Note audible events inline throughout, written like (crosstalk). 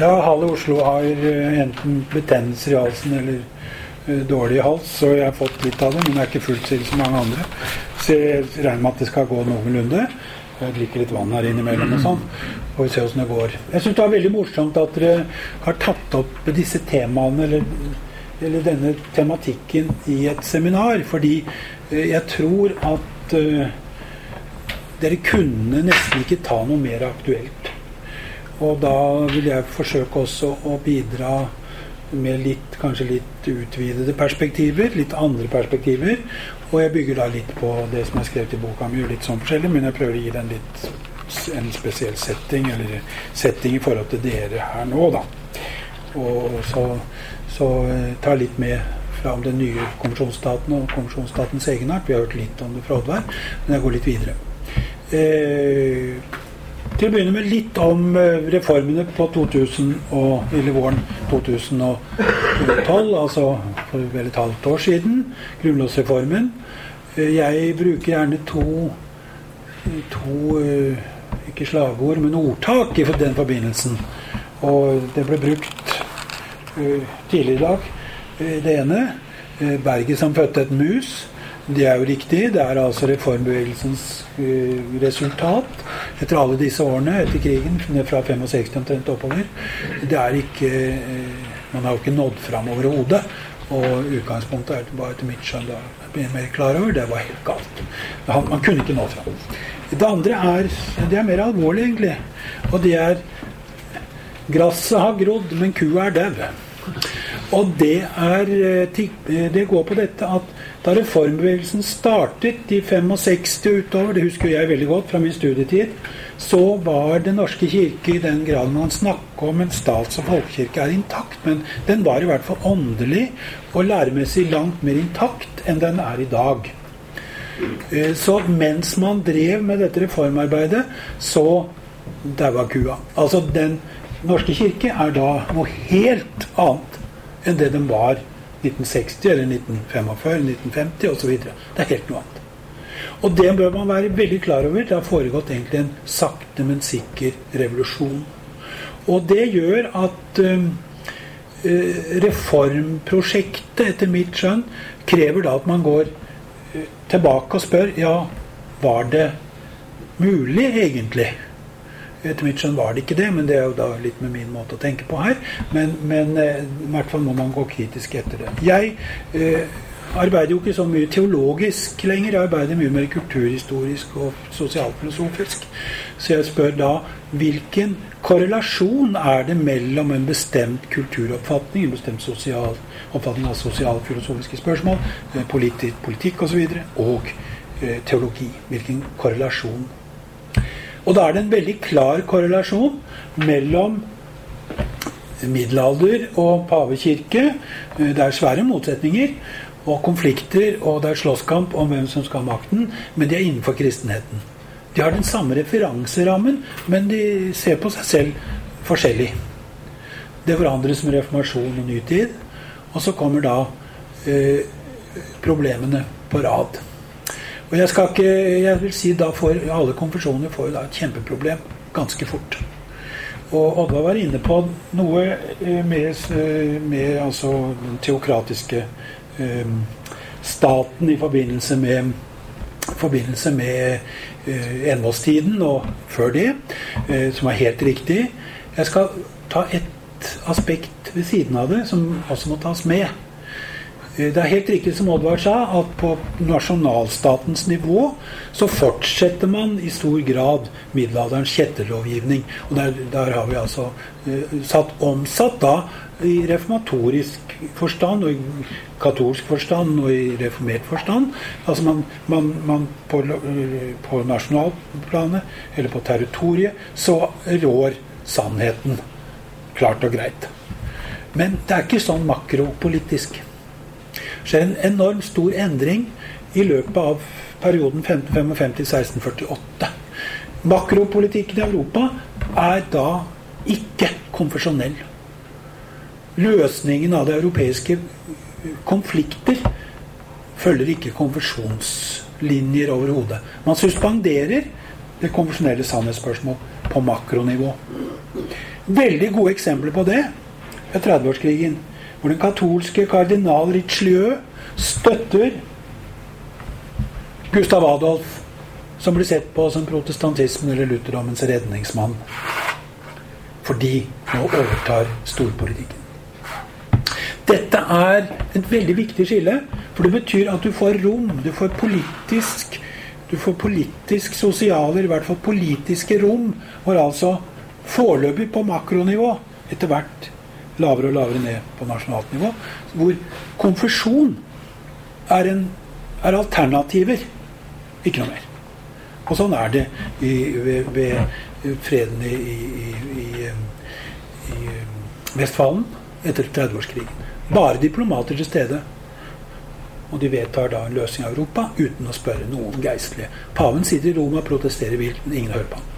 Ja, halve Oslo har eh, enten betennelser i halsen eller uh, dårlig hals, så jeg har fått litt av det, men det er ikke fullt så ille som mange andre. Så jeg regner med at det skal gå noenlunde. Jeg drikker litt vann her innimellom og sånn. Får vi se åssen det går. Jeg syns det er veldig morsomt at dere har tatt opp disse temaene, eller, eller denne tematikken, i et seminar. Fordi uh, jeg tror at uh, dere kunne nesten ikke ta noe mer aktuelt. Og da vil jeg forsøke også å bidra med litt, kanskje litt utvidede perspektiver, litt andre perspektiver. Og jeg bygger da litt på det som er skrevet i boka mi, litt sånn forskjellig, men jeg prøver å gi den litt en spesiell setting, eller setting i forhold til dere her nå, da. Og så, så eh, ta litt med fra om den nye konvensjonsstaten og konvensjonsstatens egenart. Vi har hørt litt om det fra Oddvar, men jeg går litt videre. Eh, til å begynne med litt om eh, reformene på 2000 og, eller våren 2012, altså for vel et halvt år siden. Grunnlovsreformen. Eh, jeg bruker gjerne to, to eh, ikke slagord, men ordtak i den forbindelsen. Og det ble brukt tidligere i dag. Det ene Berget som fødte et mus. Det er jo riktig. Det er altså reformbevegelsens uh, resultat etter alle disse årene etter krigen, fra 65 omtrent oppover. Det er ikke uh, Man har jo ikke nådd fram overhodet. Og utgangspunktet er bare etter mitt skjønn da mer klar over det var helt galt. Man kunne ikke nå fram. Det andre er det er mer alvorlig, egentlig. Og det er Gresset har grodd, men kua er dau. Og det, er, eh, det går på dette at da reformbevegelsen startet i 65 utover, det husker jeg veldig godt fra min studietid, så var Den norske kirke i den grad man snakker om en stats- og folkekirke er intakt, men den var i hvert fall åndelig og læremessig langt mer intakt enn den er i dag. Eh, så mens man drev med dette reformarbeidet, så daua kua. Altså Den norske kirke er da noe helt annet enn det den var 1960 eller 1945, 1950 osv. Det er helt noe annet. Og det bør man være veldig klar over. Det har foregått egentlig en sakte, men sikker revolusjon. Og det gjør at uh, reformprosjektet, etter mitt skjønn, krever da at man går uh, tilbake og spør ja, var det mulig egentlig? Etter mitt skjønn var det ikke det, men det er jo da litt med min måte å tenke på her. Men, men eh, i hvert fall må man gå kritisk etter det. Jeg eh, arbeider jo ikke så mye teologisk lenger. Jeg arbeider mye mer kulturhistorisk og sosialfilosofisk. Så jeg spør da hvilken korrelasjon er det mellom en bestemt kulturoppfatning, en bestemt sosial oppfatning av sosialfilosofiske spørsmål, eh, politikk, politikk og, så videre, og eh, teologi? Hvilken korrelasjon og da er det en veldig klar korrelasjon mellom middelalder og pavekirke. Det er svære motsetninger og konflikter, og det er slåsskamp om hvem som skal ha makten, men de er innenfor kristenheten. De har den samme referanserammen, men de ser på seg selv forskjellig. Det forandres med reformasjon og ny tid, og så kommer da eh, problemene på rad. Og jeg skal ikke Jeg vil si da får alle konfesjoner får da et kjempeproblem ganske fort. Og Oddvar var inne på noe eh, med, eh, med altså den teokratiske eh, staten i forbindelse med forbindelse med eh, envåstiden og før det, eh, som er helt riktig. Jeg skal ta et aspekt ved siden av det som også må tas med. Eh, det er helt riktig som Oddvar sa, at på nasjonalstatens nivå så fortsetter man i stor grad middelalderens kjetterlovgivning. Og der, der, har vi altså uh, satt omsatt da i reformatorisk forstand og i katolsk forstand og i reformert forstand. Altså man, man, man på, uh, på nasjonalplanet eller på territoriet så rår sannheten klart og greit. Men det er ikke sånn makropolitisk skjer en enormt stor endring i løpet av perioden 1555-1648. Makropolitikken i Europa er da ikke konfesjonell. Løsningen av de europeiske konflikter følger ikke konfesjonslinjer overhodet. Man suspenderer det konfesjonelle sannhetsspørsmål på makronivå. Veldig gode eksempler på det er 30-årskrigen. Hvor den katolske kardinal Richelieu støtter Gustav Adolf, som blir sett på som protestantismen eller lutherdommens redningsmann. Fordi nå overtar storpolitikken. Dette er et veldig viktig skille, for det betyr at du får rom. Du får politisk du får politisk sosiale, i hvert fall politiske rom, hvor altså foreløpig på makronivå, etter hvert lavere og lavere ned på nasjonalt nivå, hvor konfesjon er, en, er alternativer, ikke noe mer. Og sånn er det i, ved, ved, freden i, i, i, i Vestfalen etter 30-årskrigen. Bare diplomater til stede. Og de vedtar da en løsning av Europa uten å spørre noen geistlige. Paven sitter i Roma og protesterer vilt, ingen hører på ham.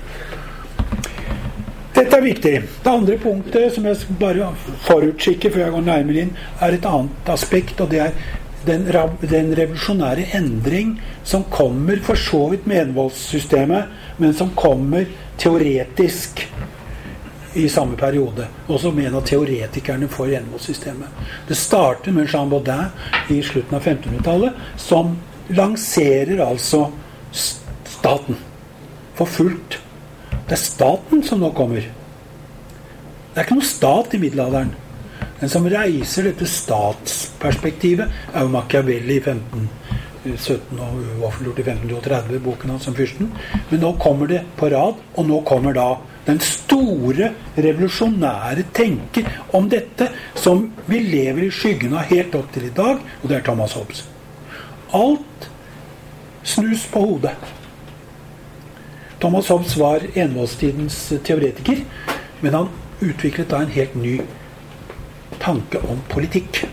Dette er viktig. Det andre punktet som jeg bare forutskikker før jeg går nærmere inn, er et annet aspekt, og det er den, den revolusjonære endring som kommer for så vidt med envoldssystemet, men som kommer teoretisk i samme periode. Også med en av teoretikerne for envoldssystemet. Det starter med Jean Baudin i slutten av 1500-tallet, som lanserer altså staten for fullt. Det er staten som nå kommer. Det er ikke noe stat i middelalderen. Den som reiser dette statsperspektivet, er jo Machiavelli i 1517 og uoffentliggjort i 1532, boken hans om fyrsten. Men nå kommer det på rad, og nå kommer da den store revolusjonære tenker om dette, som vi lever i skyggen av helt opp til i dag, og det er Thomas Hobbes. Alt snus på hodet. Thomas Hobbes var envoldstidens teoretiker, men han utviklet da en helt ny tanke om politikk.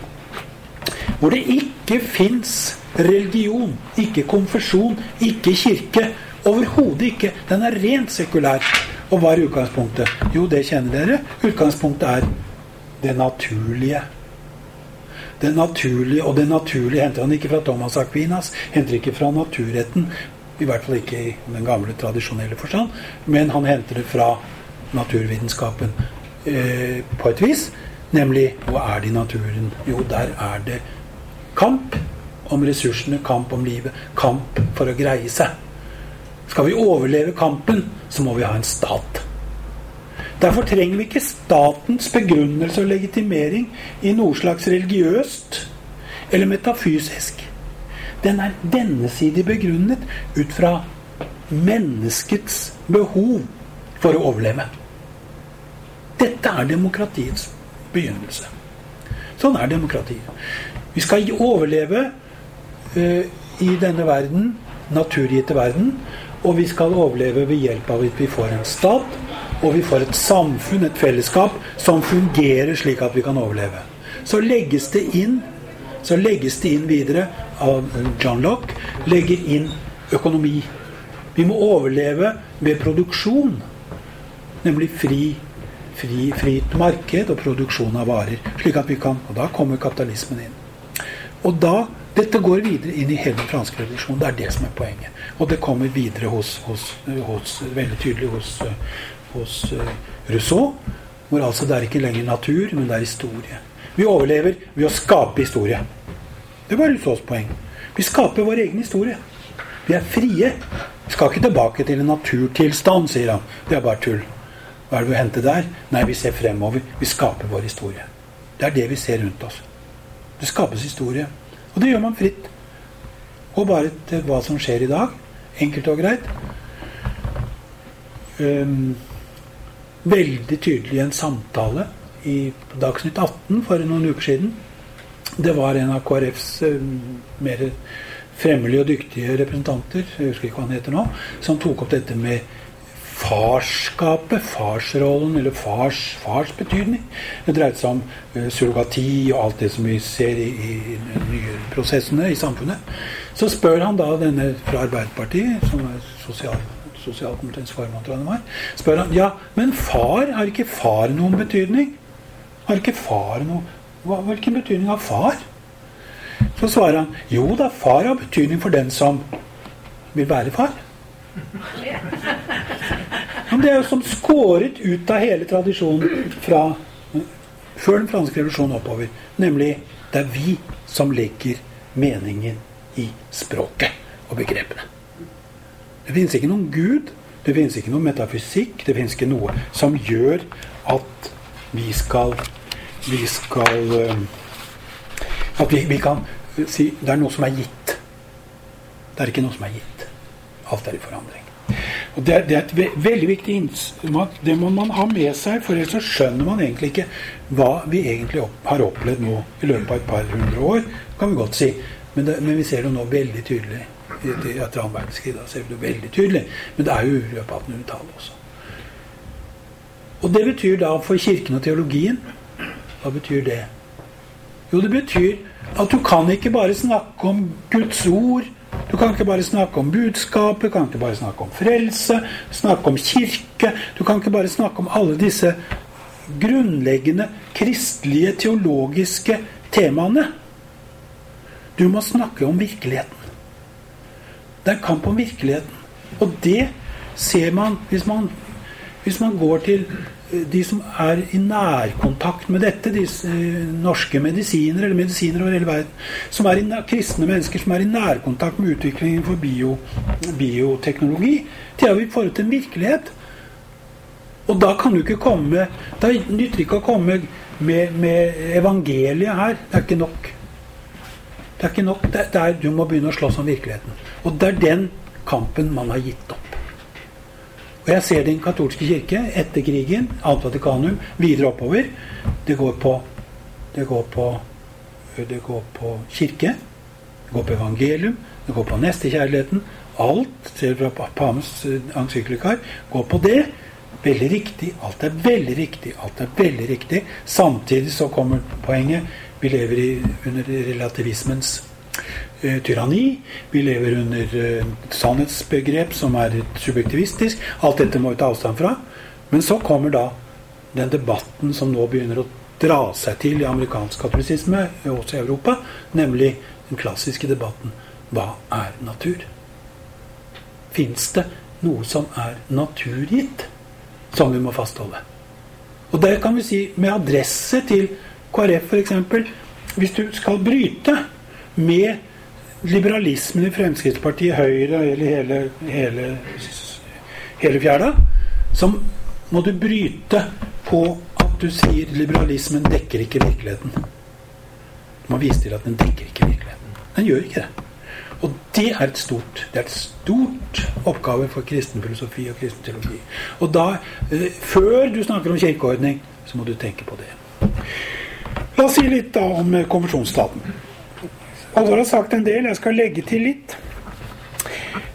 Hvor det ikke fins religion, ikke konfesjon, ikke kirke. Overhodet ikke. Den er rent sekulær. Og hva er utgangspunktet? Jo, det kjenner dere. Utgangspunktet er det naturlige. Det naturlige, Og det naturlige henter han ikke fra Thomas Aquinas, henter ikke fra naturretten, i hvert fall ikke i den gamle, tradisjonelle forstand, men han henter det fra naturvitenskapen eh, på et vis. Nemlig hva er det i naturen? Jo, der er det kamp om ressursene, kamp om livet, kamp for å greie seg. Skal vi overleve kampen, så må vi ha en stat. Derfor trenger vi ikke statens begrunnelse og legitimering i noe slags religiøst eller metafysisk. Den er dennesidig begrunnet ut fra menneskets behov for å overleve. Dette er demokratiets begynnelse. Sånn er demokratiet. Vi skal overleve uh, i denne verden, naturgitte verden, og vi skal overleve ved hjelp av at vi får en stat, og vi får et samfunn, et fellesskap, som fungerer slik at vi kan overleve. Så legges det inn så legges det inn videre av John Lock legger inn økonomi. Vi må overleve ved produksjon, nemlig fri fri, fritt marked og produksjon av varer. slik at vi kan, og Da kommer kapitalismen inn. Og da, Dette går videre inn i hele den franske revolusjonen. Det er det som er poenget. Og det kommer videre hos, hos, hos veldig tydelig hos, hos uh, Rousseau. Hvor altså det er ikke lenger natur, men det er historie. Vi overlever ved å skape historie. Det var Rousseaus poeng. Vi skaper vår egen historie. Vi er frie. Vi skal ikke tilbake til en naturtilstand, sier han. Det er bare tull. Hva er det vi henter der? Nei, vi ser fremover. Vi skaper vår historie. Det er det vi ser rundt oss. Det skapes historie. Og det gjør man fritt. Og bare til hva som skjer i dag. Enkelt og greit. Um, veldig tydelig en samtale i Dagsnytt 18 for noen uker siden. Det var en av KrFs um, mer fremmelige og dyktige representanter, jeg husker ikke hva han heter nå, som tok opp dette med farskapet, farsrollen, eller fars, fars betydning. Det dreide seg om uh, surrogati og alt det som vi ser i, i de nye prosessene i samfunnet. Så spør han da denne fra Arbeiderpartiet, som er sosial, sosialkomiteens formann, tror jeg det var, spør han ja, men far, har ikke far noen betydning? Har ikke far noe hva, Hvilken betydning har far? Så svarer han jo da, far har betydning for den som vil være far. (laughs) Men det er jo som skåret ut av hele tradisjonen fra før den franske revolusjonen oppover. Nemlig det er vi som legger meningen i språket og begrepene. Det finnes ikke noen gud, det finnes ikke noen metafysikk, det finnes ikke noe som gjør at vi skal Vi skal eh, At vi, vi kan si det er noe som er gitt. Det er ikke noe som er gitt. Alt er i forandring. Og det er, det er et veldig viktig innsmak. Det må man ha med seg, for ellers så skjønner man egentlig ikke hva vi egentlig opp, har opplevd nå i løpet av et par hundre år, kan vi godt si. Men, det, men vi ser det nå veldig tydelig etter annen verdenskrig. Da ser vi det veldig tydelig. Men det er jo i løpet av 1800-tallet også. Og det betyr da for Kirken og teologien Hva betyr det? Jo, det betyr at du kan ikke bare snakke om Guds ord du kan ikke bare snakke om budskapet, du kan ikke bare snakke om frelse, snakke om kirke. Du kan ikke bare snakke om alle disse grunnleggende kristelige, teologiske temaene. Du må snakke om virkeligheten. Det er kamp om virkeligheten. Og det ser man hvis man, hvis man går til de som er i nærkontakt med dette, de eh, norske medisiner, eller medisiner over hele verden, som i, kristne mennesker som er i nærkontakt med utviklingen for bio, bioteknologi, de er jo i forhold til en virkelighet. Og da kan du ikke komme Da nytter det ikke å komme med, med, evangeliet her. Det er ikke nok. Det er ikke nok. Det er, du må begynne å slåss om virkeligheten. Og det er den kampen man har gitt opp. Og jeg ser den katolske kirke etter krigen, Annet Vatikanum, videre oppover. Det går på det går på, det går på kirke, det går på evangelium, det går på nestekjærligheten. Alt, ser du fra Pames encyklikar, går på det. Veldig riktig. Alt er veldig riktig. Alt er veldig riktig. Samtidig så kommer poenget. Vi lever i, under relativismens eh, tyranni. Vi lever under eh, sannhetsbegrep som er subjektivistisk. Alt dette må vi ta avstand fra. Men så kommer da den debatten som nå begynner å dra seg til i amerikansk katolisisme, også i Europa, nemlig den klassiske debatten hva er natur? Fins det noe som er naturgitt, som vi må fastholde? Og det kan vi si med adresse til KrF f.eks. Hvis du skal bryte med liberalismen i Fremskrittspartiet, Høyre eller hele, hele, hele fjæra, som må du bryte på at du sier liberalismen dekker ikke virkeligheten. Du må vise til at den dekker ikke virkeligheten. Den gjør ikke det. Og det er et stort det er et stort oppgave for kristen filosofi og kristen teologi. Og da, eh, før du snakker om kirkeordning, så må du tenke på det. La oss si litt da om konvensjonsstaten. Alle har sagt en del. Jeg skal legge til litt.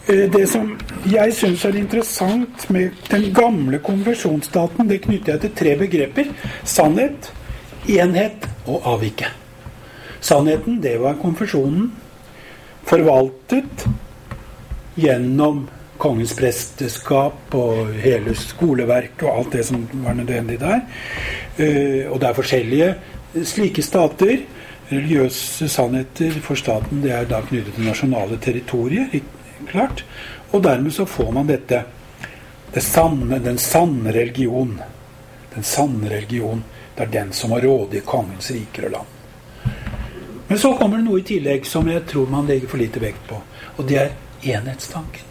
Eh, det som jeg syns er interessant med den gamle konvensjonsstaten, det knytter jeg til tre begreper. Sannhet, enhet og avvike. Sannheten, det var konfesjonen. Forvaltet gjennom kongens presteskap og hele skoleverket og alt det som var nødvendig der. Eh, og det er forskjellige slike stater religiøse sannheter for staten det er da knyttet til nasjonale territorier. klart, Og dermed så får man dette det sanne, den sanne religion. Den sanne religion. Det er den som har råde i kongens riker og land. Men så kommer det noe i tillegg som jeg tror man legger for lite vekt på. Og det er enhetstanken.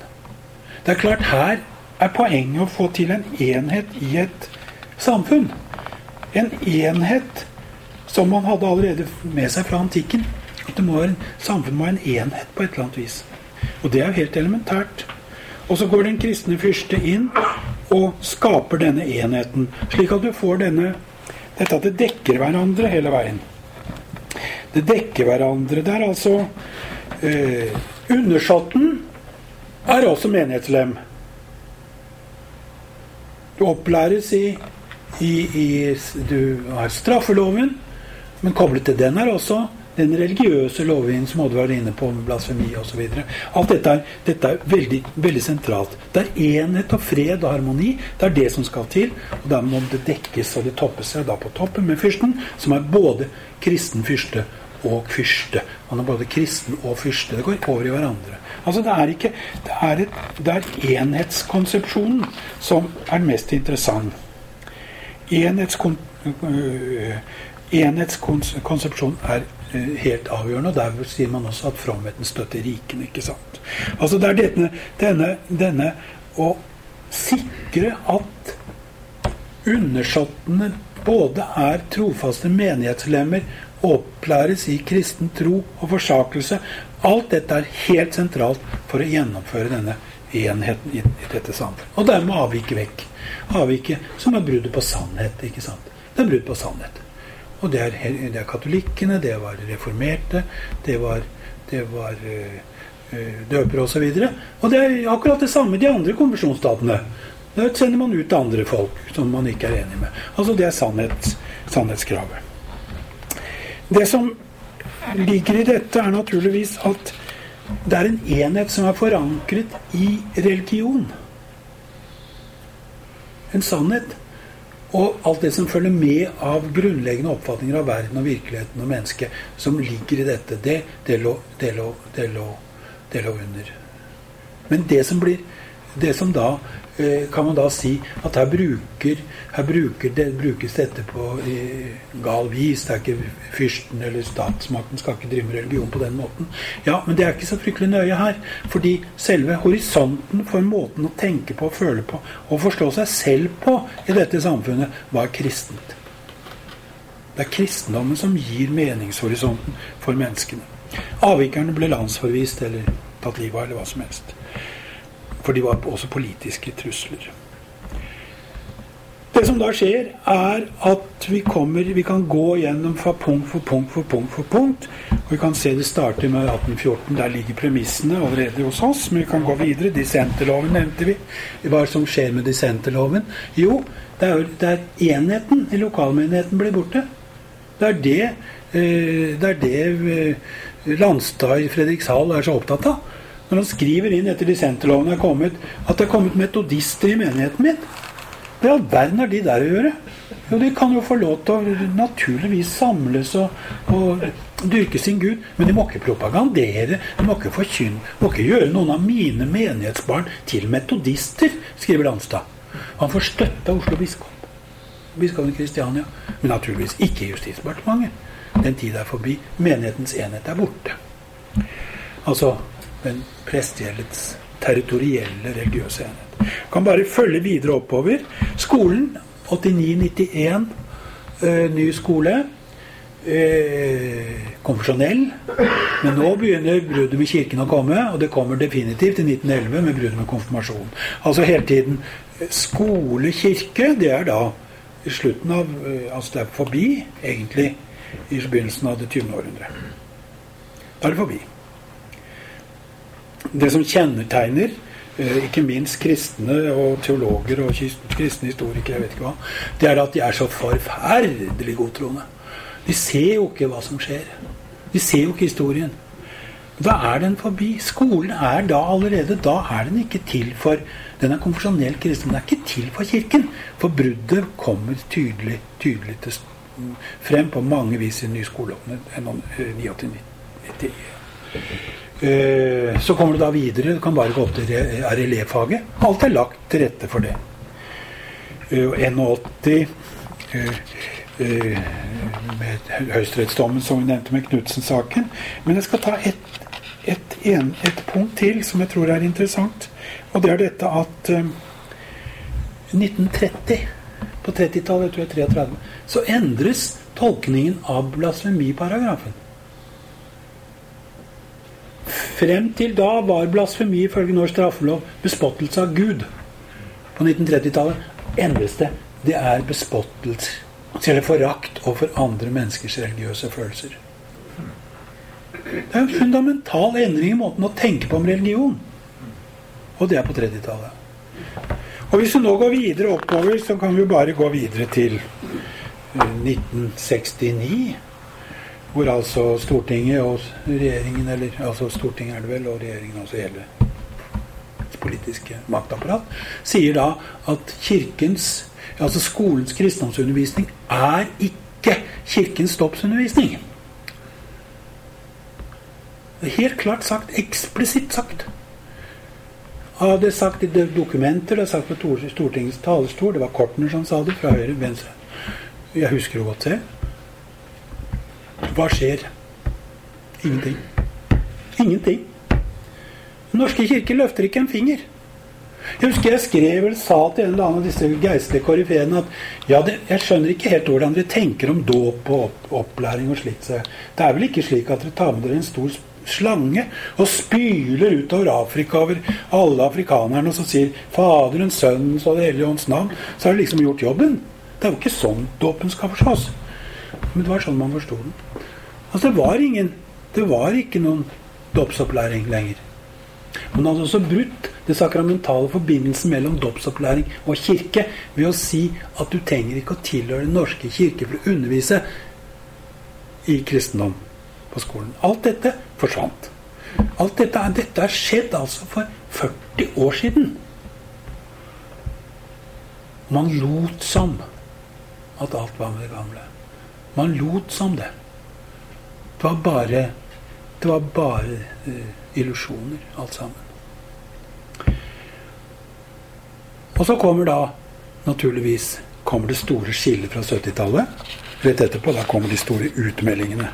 Det er klart, her er poenget å få til en enhet i et samfunn. En enhet som man hadde allerede med seg fra antikken. At det må være, samfunnet må ha en enhet på et eller annet vis. Og det er jo helt elementært. Og så går den kristne fyrste inn og skaper denne enheten, slik at du får denne dette at det dekker hverandre hele veien. Det dekker hverandre. Det er altså eh, Undersåtten er også menighetslem. Du opplæres i, i, i Du har straffeloven. Men koblet til den er også den religiøse lovgivningen som Oddvar er inne på, med blasfemi osv. Alt dette er, dette er veldig, veldig, sentralt. Det er enhet og fred og harmoni. Det er det som skal til. Og da må det dekkes, og det toppes seg da på toppen med fyrsten, som er både kristen fyrste og fyrste. Han er både kristen og fyrste. Det går over i hverandre. Altså Det er ikke Det er, et, det er enhetskonsepsjonen som er mest interessant. Enhetskon, øh, enhetskonsepsjon er øh, helt avgjørende, og der sier man også at fromheten støtter rikene. ikke sant? Altså Det er denne, denne, denne å sikre at undersåttene både er trofaste menighetslemmer, opplæres i kristen tro og forsakelse. Alt dette er helt sentralt for å gjennomføre denne enheten i, i dette samfunnet. Og dermed avvike vekk. Avvike som er bruddet på sannhet. ikke sant? Det er brudd på sannhet. Og det er, det er, katolikkene, det var reformerte, det var, det var uh, døpere osv. Og, så og det er akkurat det samme i de andre konvensjonsstatene. Der sender man ut andre folk som man ikke er enig med. Altså Det er sannhets, sannhetskravet. Det som ligger i dette, er naturligvis at det er en enhet som er forankret i religion. En sannhet. Og alt det som følger med av grunnleggende oppfatninger av verden og virkeligheten og mennesket, som ligger i dette, det, det, lå, det, lå, det, lå, under. Men det som, blir, det som da kan man da si at her, bruker, her bruker det, brukes dette på eh, gal vis. Det er ikke fyrsten eller statsmakten skal ikke drive med religion på den måten. Ja, Men det er ikke så fryktelig nøye her. Fordi selve horisonten for måten å tenke på, føle på og forstå seg selv på i dette samfunnet var kristent. Det er kristendommen som gir meningshorisonten for menneskene. Avvikerne ble landsforvist eller tatt livet av, eller hva som helst. For de var også politiske trusler. Det som da skjer, er at vi, kommer, vi kan gå gjennom fra punkt for punkt for punkt for punkt. Og vi kan se det starter med 1814. Der ligger premissene allerede hos oss. Men vi kan gå videre. Dissenterloven nevnte vi. Hva er det som skjer med dissenterloven? Jo, det er, det er enheten i lokalmenigheten blir borte. Det er det, eh, det, er det eh, Landstad i Fredrikshall er så opptatt av. Når han skriver inn etter dissenterloven er kommet, at det er kommet metodister i menigheten min. Hva i all verden har de der å gjøre? Jo, de kan jo få lov til å naturligvis samles og, og dyrke sin Gud, men de må ikke propagandere. De må ikke forkynne. De må ikke gjøre noen av mine menighetsbarn til metodister, skriver Landstad. Han får støtte av Oslo biskop. Biskopen Kristiania. Men naturligvis ikke Justisdepartementet. Den tid er forbi. Menighetens enhet er borte. Altså den prestegjellets territorielle religiøse enhet. Kan bare følge videre oppover. Skolen 89-91, eh, ny skole. Eh, konfesjonell. Men nå begynner bruddet med Kirken å komme, og det kommer definitivt i 1911 med bruddet med konfirmasjon. Altså hele tiden skole, kirke, det er da i slutten av eh, Altså det er forbi, egentlig, i begynnelsen av det 20. århundre. Da er det forbi det som kjennetegner eh, ikke minst kristne og teologer og kristne historikere, jeg vet ikke hva, det er at de er så forferdelig godtroende. De ser jo ikke hva som skjer. De ser jo ikke historien. Da er den forbi. Skolen er da allerede Da er den ikke til for Den er konfesjonell kristen. Den er ikke til for Kirken. For bruddet kommer tydelig, tydelig til frem på mange vis i nyskoleloven 89. Eh, så kommer du da videre. Du kan bare gå opp til RLE-faget. Alt er lagt til rette for det. 81 eh, med høyesterettsdommen som vi nevnte med Knutsen-saken. Men jeg skal ta et, et, en, et, punkt til som jeg tror er interessant. Og det er dette at 1930, på 30-tallet, tror jeg 33, så endres tolkningen av blasfemiparagrafen. Frem til da var blasfemi ifølge norsk straffelov bespottelse av Gud. På 1930-tallet endres det. Det er bespottelse eller forakt overfor andre menneskers religiøse følelser. Det er en fundamental endring i måten å tenke på om religion. Og det er på 30-tallet. Og Hvis vi nå går videre oppover, så kan vi bare gå videre til 1969 hvor altså Stortinget og regjeringen, eller altså Stortinget er det vel, og regjeringen, altså hele politiske maktapparat, sier da at kirkens, altså skolens kristendomsundervisning er ikke kirkens er helt klart sagt. Eksplisitt sagt. Ja, det er sagt i dokumenter, det er sagt på Stortingets talerstol. Det var Kortner som sa det, fra høyre venstre. Jeg husker det godt selv. Hva skjer? Ingenting. Ingenting. Den norske kirke løfter ikke en finger. Jeg husker jeg skrev eller sa til en eller annen av disse geistlige korifeene at ja, det, jeg skjønner ikke helt hvordan dere tenker om dåp og opp, opplæring og slikt. Det er vel ikke slik at dere tar med dere en stor slange og spyler utover Afrika over alle afrikanerne og så sier Faderen, Sønnen og Det hellige ånds navn, så har dere liksom gjort jobben. Det er jo ikke sånn dåpen skal forstås. Men det var sånn man forsto den. Altså, det var ingen Det var ikke noen dåpsopplæring lenger. Man hadde også brutt det sakramentale forbindelsen mellom dåpsopplæring og kirke ved å si at du trenger ikke å tilhøre Den norske kirke for å undervise i kristendom på skolen. Alt dette forsvant. Alt dette, dette er skjedd altså for 40 år siden. Man lot som at alt var med det gamle. Man lot som det. Det var bare Det var bare uh, illusjoner, alt sammen. Og så kommer da naturligvis kommer det store skillet fra 70-tallet. Rett etterpå da kommer de store utmeldingene.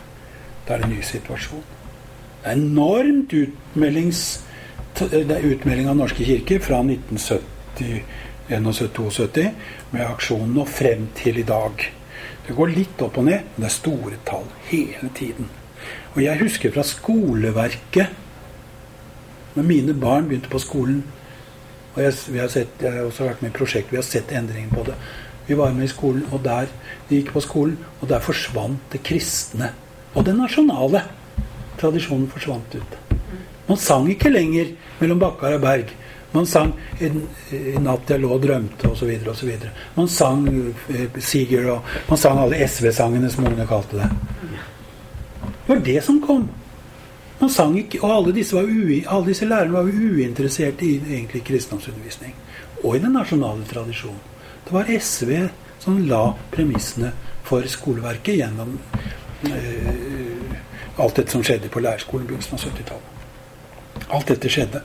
Da er det en ny situasjon. Det er enormt utmeldings, det er utmelding av Norske kirke fra 1970 71-72 med aksjonen og frem til i dag. Det går litt opp og ned, men det er store tall hele tiden. Og jeg husker fra skoleverket Når mine barn begynte på skolen og jeg, har sett, jeg har også vært med i prosjekt, vi har sett endringen på det. Vi var med i skolen, og der de gikk på skolen, og der forsvant det kristne. Og det nasjonale. Tradisjonen forsvant ut. Man sang ikke lenger mellom Bakkar og Berg. Man sang 'I natt jeg lå og drømte' osv. osv. Man sang uh, Siger og man sang alle SV-sangene, som ungene kalte det. Det var det som kom. Man sang ikke, Og alle disse, alle disse lærerne var uinteresserte i egentlig kristendomsundervisning. Og i den nasjonale tradisjonen. Det var SV som la premissene for skoleverket gjennom uh, alt dette som skjedde på lærerskolen av 70-tallet. Alt dette skjedde.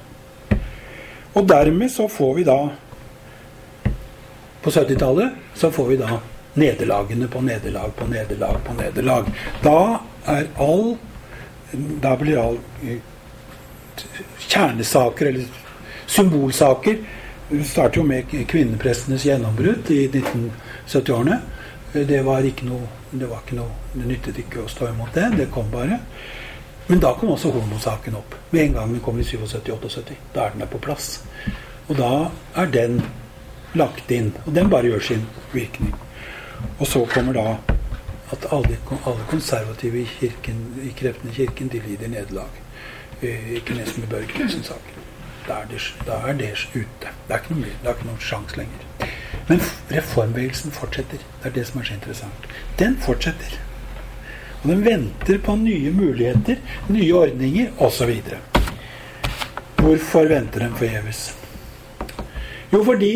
Og dermed så får vi da På 70-tallet så får vi da nederlagene på nederlag på nederlag på nederlag. Da er all Da blir all eh, kjernesaker, eller symbolsaker Vi starter jo med kvinneprestenes gjennombrudd i 1970-årene. Det var ikke noe det var ikke noe, det nyttet ikke å stå imot det. Det kom bare. Men da kom også homosaken opp. Med en gang den kom i 77-78. Da er den der på plass. Og da er den lagt inn. Og den bare gjør sin virkning. Og så kommer da at alle, alle konservative i, kirken, i kreftene i kirken de lider nederlag. Eh, ikke nesten med Børge Knutsen-saken. Da, er det ute. Det er ikke noe, det er ikke noen sjanse lenger. Men reformbevegelsen fortsetter. Det er det som er så interessant. Den fortsetter. Og den venter på nye muligheter, nye ordninger osv. Hvorfor venter den forgjeves? Jo, fordi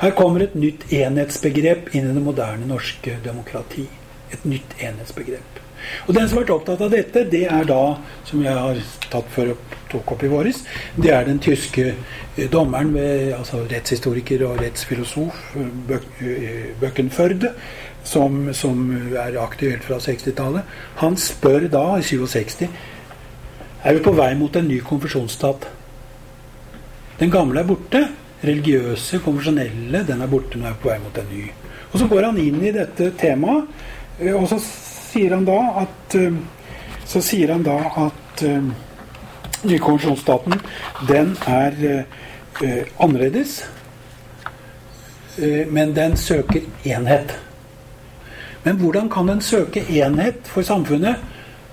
her kommer et nytt enhetsbegrep inn i det moderne norske demokrati. Et nytt enhetsbegrep. Og Den som har vært opptatt av dette, det er da, som jeg har tatt for tok opp i våres, det er den tyske eh, dommeren, ved, altså rettshistoriker og rettsfilosof eh, Bøckenförde, som, som er aktuelt fra 60-tallet, han spør da, i 67, er vi på vei mot en ny konfesjonsstat. Den gamle er borte. Religiøse, konfesjonelle, den er borte. Nå er vi på vei mot en ny. Og Så går han inn i dette temaet, eh, og så sier han da at eh, Så sier han da at uh, nykonvensjonsstaten, den er annerledes. Men den søker enhet. Men hvordan kan en søke enhet for samfunnet?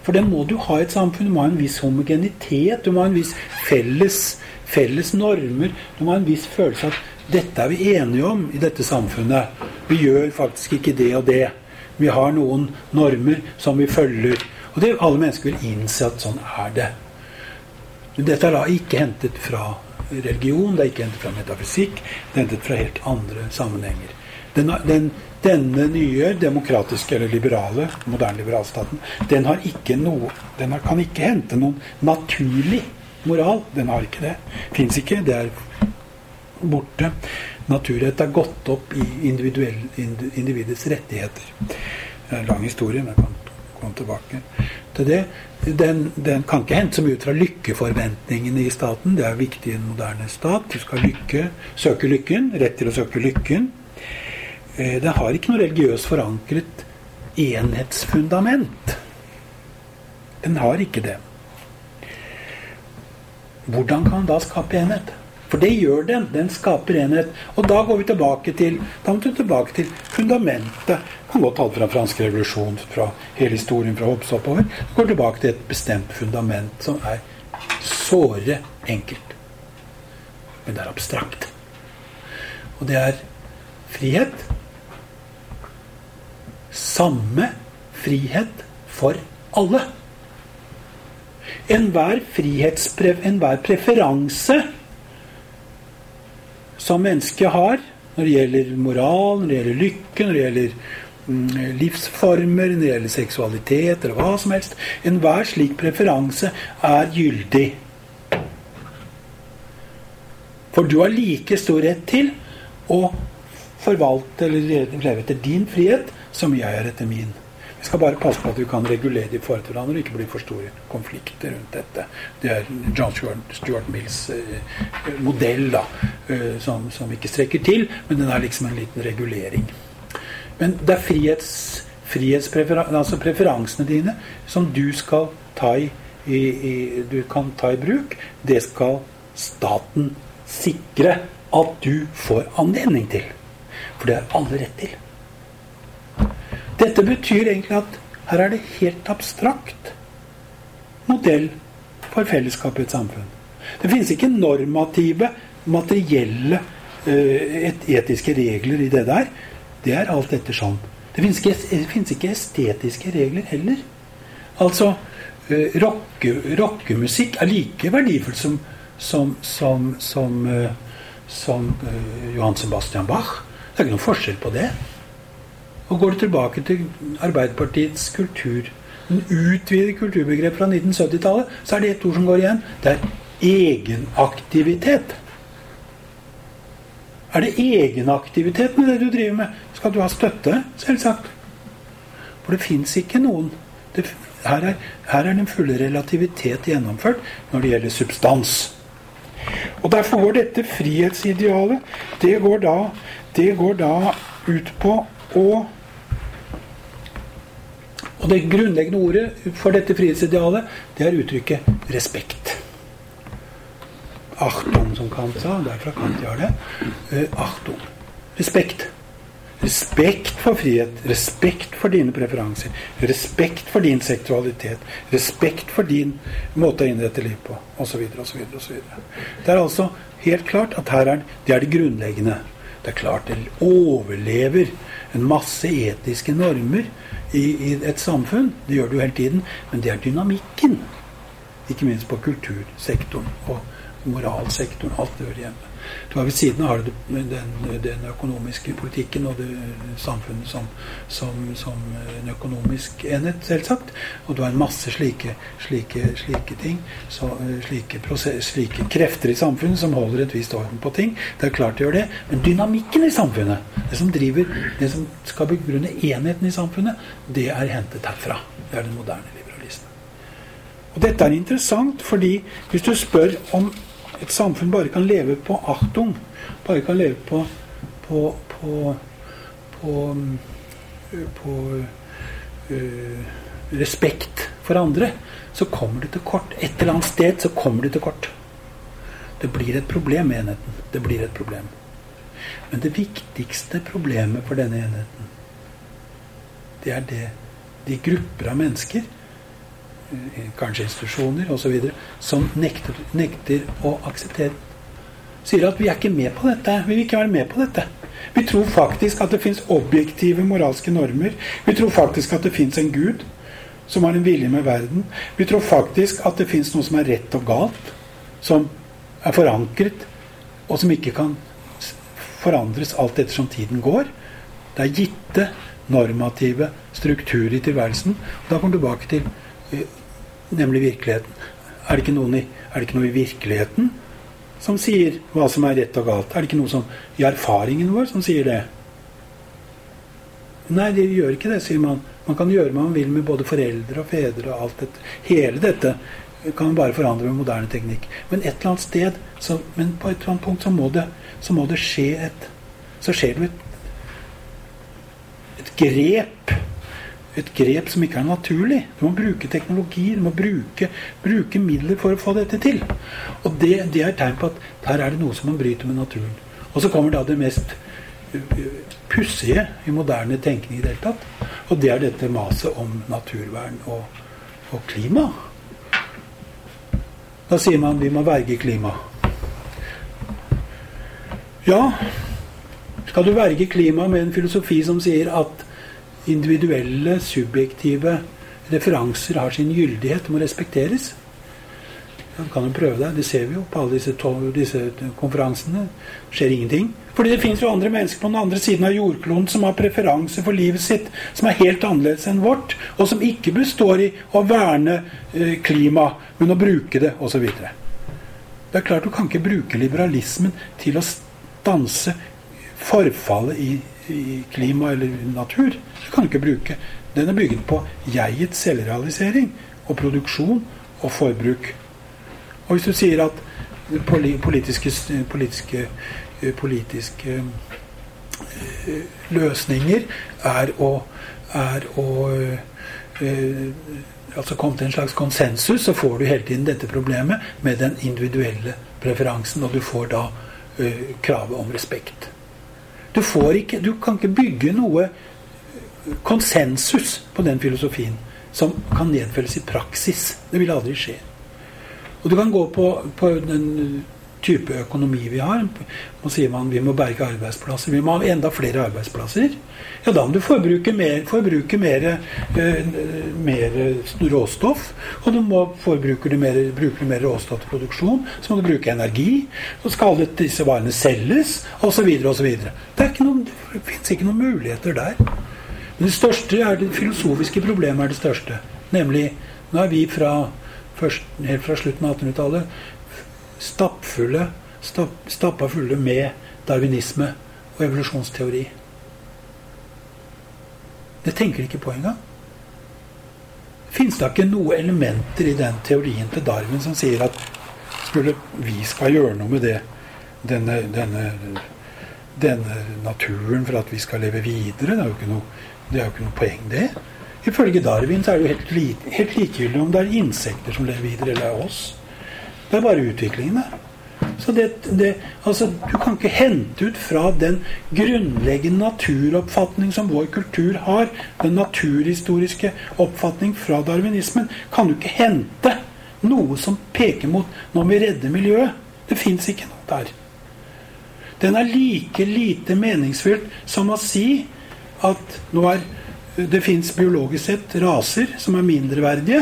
For det må du ha i et samfunn. Du må ha en viss homogenitet. Du må ha en viss felles, felles normer. Du må ha en viss følelse at dette er vi enige om i dette samfunnet. Vi gjør faktisk ikke det og det. Vi har noen normer som vi følger. Og det, alle mennesker vil innse at sånn er det. Men dette er da ikke hentet fra religion, det er ikke hentet fra metafysikk. Det er hentet fra helt andre sammenhenger. Den, den, denne nye demokratiske eller liberale, moderne liberalstaten, den har ikke noe Den har, kan ikke hente noen naturlig moral. Den har ikke det. Fins ikke. Det er borte. Naturrett er gått opp i individets rettigheter. Det er en lang historie, men jeg kan komme tilbake til det. Den, den, kan ikke hente så mye ut fra lykkeforventningene i staten. Det er viktig i en moderne stat. Du skal lykke, søke lykken. Rett til å søke lykken. Eh, det har ikke noe religiøst forankret enhetsfundament. Den har ikke det. Hvordan kan den da skape enhet? For det gjør den. Den skaper enhet. Og da går vi tilbake til da må vi tilbake til fundamentet. Kan godt tale fra fransk revolusjon, fra hele historien fra Hobbes oppover. Går tilbake til et bestemt fundament som er såre enkelt. Men det er abstrakt. Og det er frihet samme frihet for alle. Enhver enhver preferanse som mennesket har når det gjelder moral, når det gjelder lykke, når det gjelder mm, livsformer, når det gjelder seksualitet eller hva som helst Enhver slik preferanse er gyldig. For du har like stor rett til å forvalte eller leve etter din frihet som jeg er etter min. Vi skal bare passe på at vi kan regulere de i forhold til hverandre og ikke bli for store konflikter rundt dette. Det er John Stuart, Mills eh, modell da, eh, som, som, ikke strekker til, men den er liksom en liten regulering. Men det er frihets, frihetspreferan altså preferansene dine som du skal ta i, i, i, du kan ta i bruk. Det skal staten sikre at du får anledning til. For det har alle rett til. Dette betyr egentlig at her er det helt abstrakt modell for fellesskap i et samfunn. Det finnes ikke normative, materielle, et etiske regler i det der. Det er alt ettersom. Det finnes ikke, det finnes ikke estetiske regler heller. Altså rocke, rockemusikk er like verdifullt som, som, som, som, uh, som Johan Sebastian Bach. Det er ikke noen forskjell på det. Og går du tilbake til Arbeiderpartiets kultur, den utvidet kulturbegrep fra 1970-tallet, så er det ett ord som går igjen. Det er egenaktivitet. Er det egenaktivitet med det du driver med? Skal du ha støtte? Selvsagt. For det fins ikke noen det, her, er, her er den fulle relativitet gjennomført når det gjelder substans. Og Derfor går dette frihetsidealet det går da, det går da ut på å og det grunnleggende ordet for dette frihetsidealet, det er uttrykket respekt. Achtung, som Kant sa. Derfra Kant gjør det. Uh, achtung. Respekt. Respekt for frihet, respekt for dine preferanser, respekt for din seksualitet, respekt for din måte å innrette liv på, osv. osv. Det er altså helt klart at her er det er det grunnleggende. Det er klart det overlever en masse etiske normer i, i, et samfunn. Det gjør jo hele tiden. Men det er dynamikken. Ikke minst på kultursektoren og moralsektoren. Alt det hører hjemme. Du har Ved siden av den, den, økonomiske politikken og det samfunnet som, som, som, en økonomisk enhet, selvsagt. Og du har en masse slike, slike, slike ting, så, slike, prosess, slike, krefter i samfunnet som holder et visst orden på ting. Det er klart det gjør det. Men dynamikken i samfunnet, det som driver, det som skal begrunne enheten i samfunnet, det er hentet herfra. Det er den moderne liberalismen. Og dette er interessant, fordi hvis du spør om et samfunn bare kan leve på achtung, bare kan leve på på, på, på, på uh, respekt for andre, så kommer det til kort. Et eller annet sted så kommer det til kort. Det blir et problem enheten. Det blir et problem. Men det viktigste problemet for denne enheten, det er det de grupper av mennesker kanskje institusjoner osv., som nekter, nekter, å akseptere Sier at vi er ikke med på dette. Vi vil ikke være med på dette. Vi tror faktisk at det fins objektive moralske normer. Vi tror faktisk at det fins en gud som har en vilje med verden. Vi tror faktisk at det fins noe som er rett og galt, som er forankret, og som ikke kan forandres alt ettersom tiden går. Det er gitte normative strukturer i tilværelsen. Da kommer vi tilbake til eh, nemlig virkeligheten. Er det, i, er det ikke noe i virkeligheten som sier hva som er rett og galt? Er det ikke noe som, i erfaringen vår som sier det? Nei, det gjør ikke det, sier man. Man kan gjøre hva man vil med både foreldre og fedre og alt dette. Hele dette kan man bare forandre med moderne teknikk. Men et eller annet sted, så, men på et eller annet punkt så må det, så må det skje et Så skjer det et, et grep. Et grep som ikke er naturlig. Du må bruke teknologi, du må bruke, bruke midler for å få dette til. Og det, det er tegn på at her er det noe som man bryter med naturen. Og så kommer da det mest pussige i moderne tenkning i det hele tatt. Og det er dette maset om naturvern og, og klima. Da sier man vi må verge klima. Ja, skal du verge klima med en filosofi som sier at individuelle, subjektive referanser har sin gyldighet, må respekteres? Ja, du kan jo prøve deg. Det ser vi jo på alle disse, disse konferansene. Skjer ingenting. Fordi det fins jo andre mennesker på den andre siden av jordkloden som har preferanse for livet sitt som er helt annerledes enn vårt, og som ikke består i å verne eh, klima, men å bruke det osv. Det er klart du kan ikke bruke liberalismen til å stanse forfallet i, i klima eller natur. så kan du ikke bruke. Den er bygget på jegets selvrealisering og produksjon og forbruk. Og hvis du sier at politiske, politiske Eh, politiske eh, løsninger er å, er å eh, altså komme til en slags konsensus, så får du hele tiden dette problemet med den individuelle preferansen, og du får da kravet om respekt. Du, ikke, du, kan ikke bygge noe konsensus på den filosofien som kan nedfelles i praksis. Det vil aldri skje. Og du kan gå på, på den type økonomi vi har. Nå sier man vi må berge arbeidsplasser. Vi må ha enda flere arbeidsplasser. Ja, da må du forbruke mer, forbruke mer, eh, mer råstoff. Og du må forbruke mer, bruke mer råstoff til produksjon. Så må du bruke energi. Så skal alle disse varene selges, osv. osv. Det, det fins ikke noen muligheter der. Men det største er det filosofiske problemet er det største. Nemlig nå er vi fra, først, helt fra slutten av 1800-tallet stappfulle, stapp, stappa fulle med darwinisme og evolusjonsteori. Det tenker de ikke på engang. Fins det ikke noen elementer i den teorien til Darwin som sier at skulle vi skal gjøre noe med det, denne, denne, denne naturen for at vi skal leve videre? Det er jo ikke noe, jo ikke noe poeng, det. Ifølge Darwin så er det jo helt, helt likegyldig om det er insekter som lever videre, eller er oss. Det er bare utviklingen, det. Så det, det, altså, du kan ikke hente ut fra den grunnleggende naturoppfatning som vår kultur har, den naturhistoriske oppfatning fra darwinismen, kan du ikke hente noe som peker mot når vi redder miljøet. Det fins ikke noe der. Den er like lite meningsfylt som å si at nå er, det fins biologisk sett raser som er mindreverdige.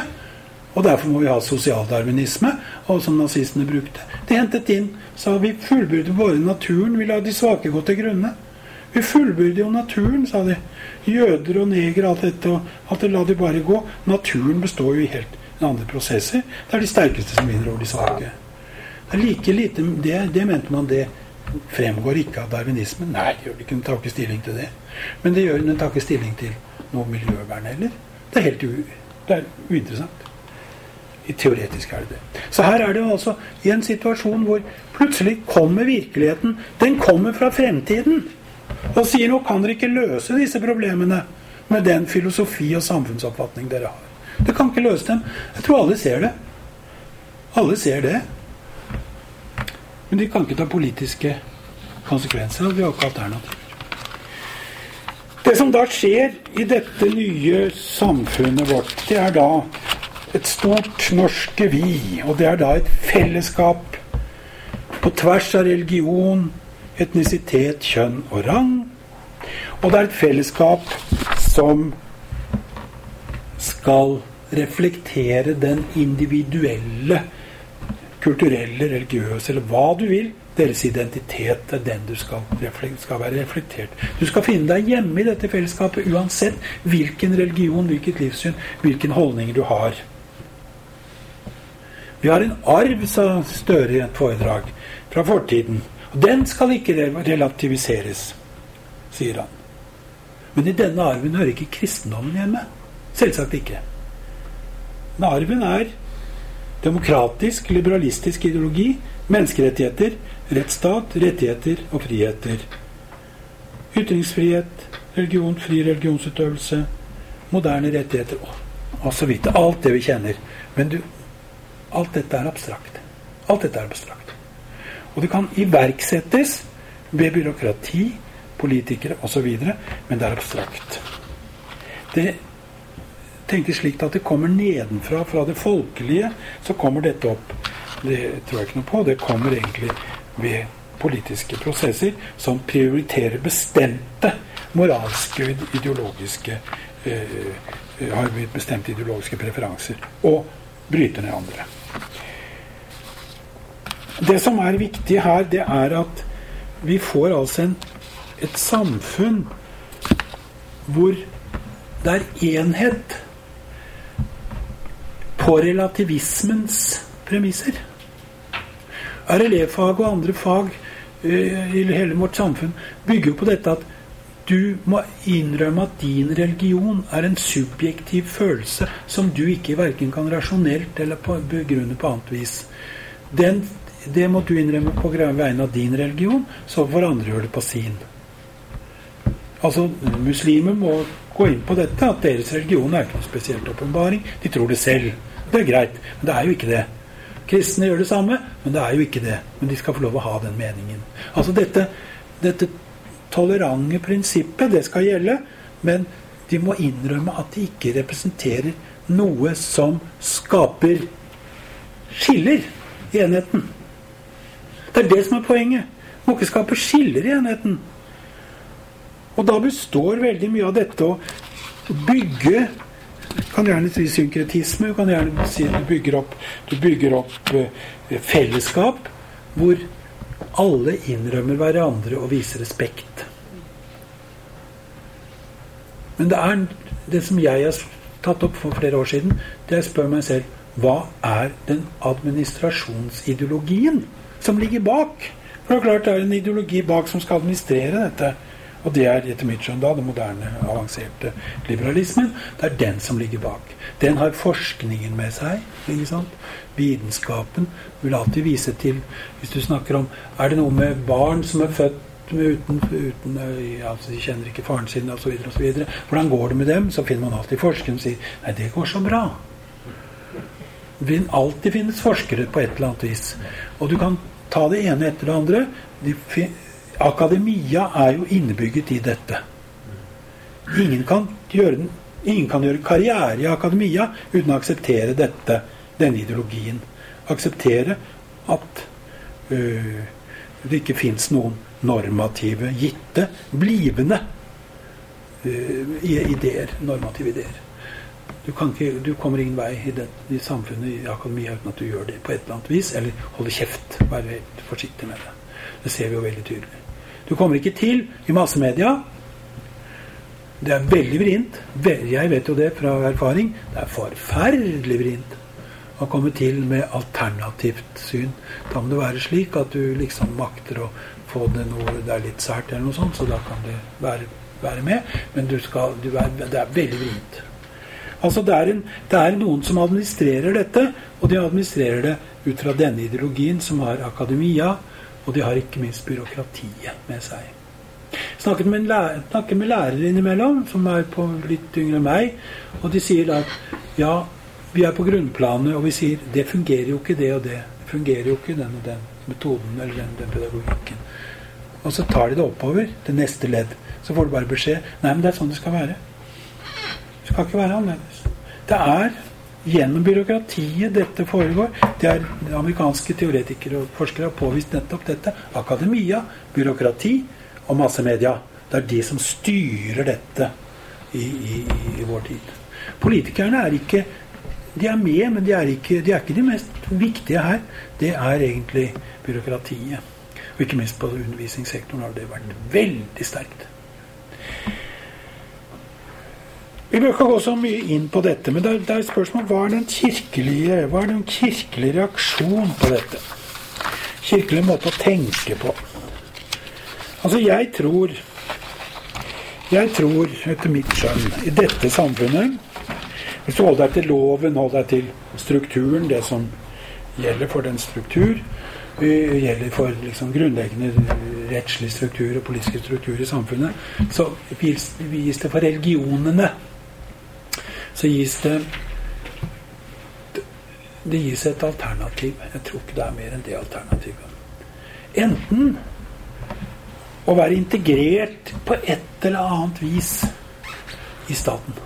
Og derfor må vi ha sosialdarwinisme, og som nazistene brukte. De hentet inn sa vi fullbyrder bare naturen, vi lar de svake gå til grunne. Vi fullbyrder jo naturen, sa de. Jøder og neger alt dette. og alt det La de bare gå. Naturen består jo i helt andre prosesser. Det er de sterkeste som vinner over de svake. Det er like lite, det, det mente man det fremgår ikke av darwinismen. Nei, det gjør det ikke. Den tar ikke stilling til det. Men det gjør den tar ikke stilling til noe miljøvern heller. Det er helt u, det er uinteressant. Teoretisk er det det. Så her er det jo altså i en situasjon hvor plutselig kommer virkeligheten. Den kommer fra fremtiden. Og sier nå kan dere ikke løse disse problemene med den filosofi og samfunnsoppfatning dere har. Det kan ikke løse dem. Jeg tror alle ser det. Alle ser det. Men de kan ikke ta politiske konsekvenser. Vi har ikke alternativer. Det som da skjer i dette nye samfunnet vårt, det er da et stort norske vi. Og det er da et fellesskap på tvers av religion, etnisitet, kjønn og rang. Og det er et fellesskap som skal reflektere den individuelle kulturelle, religiøse, eller hva du vil. Deres identitet er den du skal, skal, være reflektert. Du skal finne deg hjemme i dette fellesskapet uansett hvilken religion, hvilket livssyn, hvilken holdning du har. Vi har en arv, sa Støre i et foredrag, fra fortiden. Og den skal ikke relativiseres, sier han. Men i denne arven hører ikke kristendommen hjemme. Selvsagt ikke. Men arven er demokratisk, liberalistisk ideologi, menneskerettigheter, rettsstat, rettigheter og friheter. Ytringsfrihet, religion, fri religionsutøvelse, moderne rettigheter osv. Alt det vi kjenner. Men du, alt dette er abstrakt. Alt dette er abstrakt. Og det kan iverksettes ved byråkrati, politikere osv., men det er abstrakt. Det tenker slik at det kommer nedenfra, fra det folkelige, så kommer dette opp. Det tror jeg ikke noe på. Det kommer egentlig ved politiske prosesser som prioriterer bestemte moralske og ideologiske eh, har bestemte ideologiske preferanser, og bryter ned andre. Det som er viktig her, det er at vi får altså en, et samfunn hvor det er enhet på relativismens premisser. RLE-fag og andre fag uh, i hele vårt samfunn bygger jo på dette at du må innrømme at din religion er en subjektiv følelse som du ikke verken kan rasjonelt eller på, begrunne på annet vis. Den, det må du innrømme på vegne av din religion, så får andre gjøre det på sin. Altså, Muslimer må gå inn på dette, at deres religion er ikke noe spesielt åpenbaring. De tror det selv. Det er greit, men det er jo ikke det. Kristne gjør det samme, men det er jo ikke det. Men de skal få lov å ha den meningen. Altså dette, dette tolerante prinsippet, det skal gjelde, men de må innrømme at de ikke representerer noe som skaper skiller i enheten. Det er det som er poenget. Må ikke skape skiller i enheten. Og da består veldig mye av dette å bygge kan gjerne si synkretisme. Du kan gjerne si du bygger opp, du bygger opp eh, fellesskap hvor alle innrømmer hverandre og viser respekt. Men det er det som jeg har tatt opp for flere år siden, det jeg spør meg selv hva er den administrasjonsideologien som ligger bak? For det er klart det er en ideologi bak som skal administrere dette. Og det er etter mitt skjønn da den moderne, avanserte liberalismen. Det er den som ligger bak. Den har forskningen med seg. ikke sant? Vitenskapen vil alltid vise til Hvis du snakker om Er det noe med barn som er født uten, uten altså De kjenner ikke faren sin osv. Hvordan går det med dem? Så finner man alltid forskere som sier Nei, det går så bra. Det vil alltid finnes forskere på et eller annet vis. Og du kan ta det ene etter det andre. De Akademia er jo innebygget i dette. Ingen kan gjøre, ingen kan gjøre karriere i akademia uten å akseptere dette, denne ideologien. Akseptere at øh, det ikke fins noen normative, gitte, blivende øh, ideer. Normative ideer. Du, ikke, du, kommer ingen vei i, det, i samfunnet, i akademia, uten at du gjør det på et eller annet vis. Eller holder kjeft. Vær forsiktig med det. Det ser vi jo veldig tydelig. Du kommer ikke til i massemedia. Det er veldig vrient. Jeg vet jo det fra erfaring. Det er forferdelig vrient å komme til med alternativt syn. Da må det være slik at du liksom makter å få det noe det er litt sært, eller noe sånt, så da kan det være, være med. Men du skal, du er, det er veldig vrient. Altså det er, en, det er, noen som administrerer dette, og de administrerer det ut fra denne ideologien som har akademia, og de har ikke minst byråkratiet med seg. Snakket med, lærer, snakker med lærere innimellom, som er på litt yngre enn meg, og de sier at ja, vi er på grunnplanet, og vi sier det fungerer jo ikke det og det. Det fungerer jo ikke den og den metoden eller den, den pedagogikken. Og så tar de det oppover til neste ledd. Så får du bare beskjed Nei, men det er sånn det skal være. Det skal ikke være annerledes. Det er gjennom byråkratiet dette foregår. Det er amerikanske teoretikere og forskere har påvist nettopp dette. Akademia, byråkrati og massemedia. Det er de som styrer dette i, i, i vår tid. Politikerne er ikke De er med, men de er, ikke, de er ikke de mest viktige her. Det er egentlig byråkratiet. Og ikke minst på undervisningssektoren har det vært veldig sterkt. Vi bør ikke gå så mye inn på dette, men det er, er spørsmål hva er den kirkelige hva er den kirkelige reaksjon på dette? Kirkelig måte å tenke på. Altså, jeg tror Jeg tror, etter mitt skjønn, i dette samfunnet Hvis du holder deg til loven, holder deg til strukturen, det som gjelder for den struktur, gjelder for liksom grunnleggende rettslig struktur og politisk struktur i samfunnet, så gis det for religionene så gis det Det gis et alternativ. Jeg tror ikke det er mer enn det alternativet. Enten å være integrert på et eller annet vis i staten.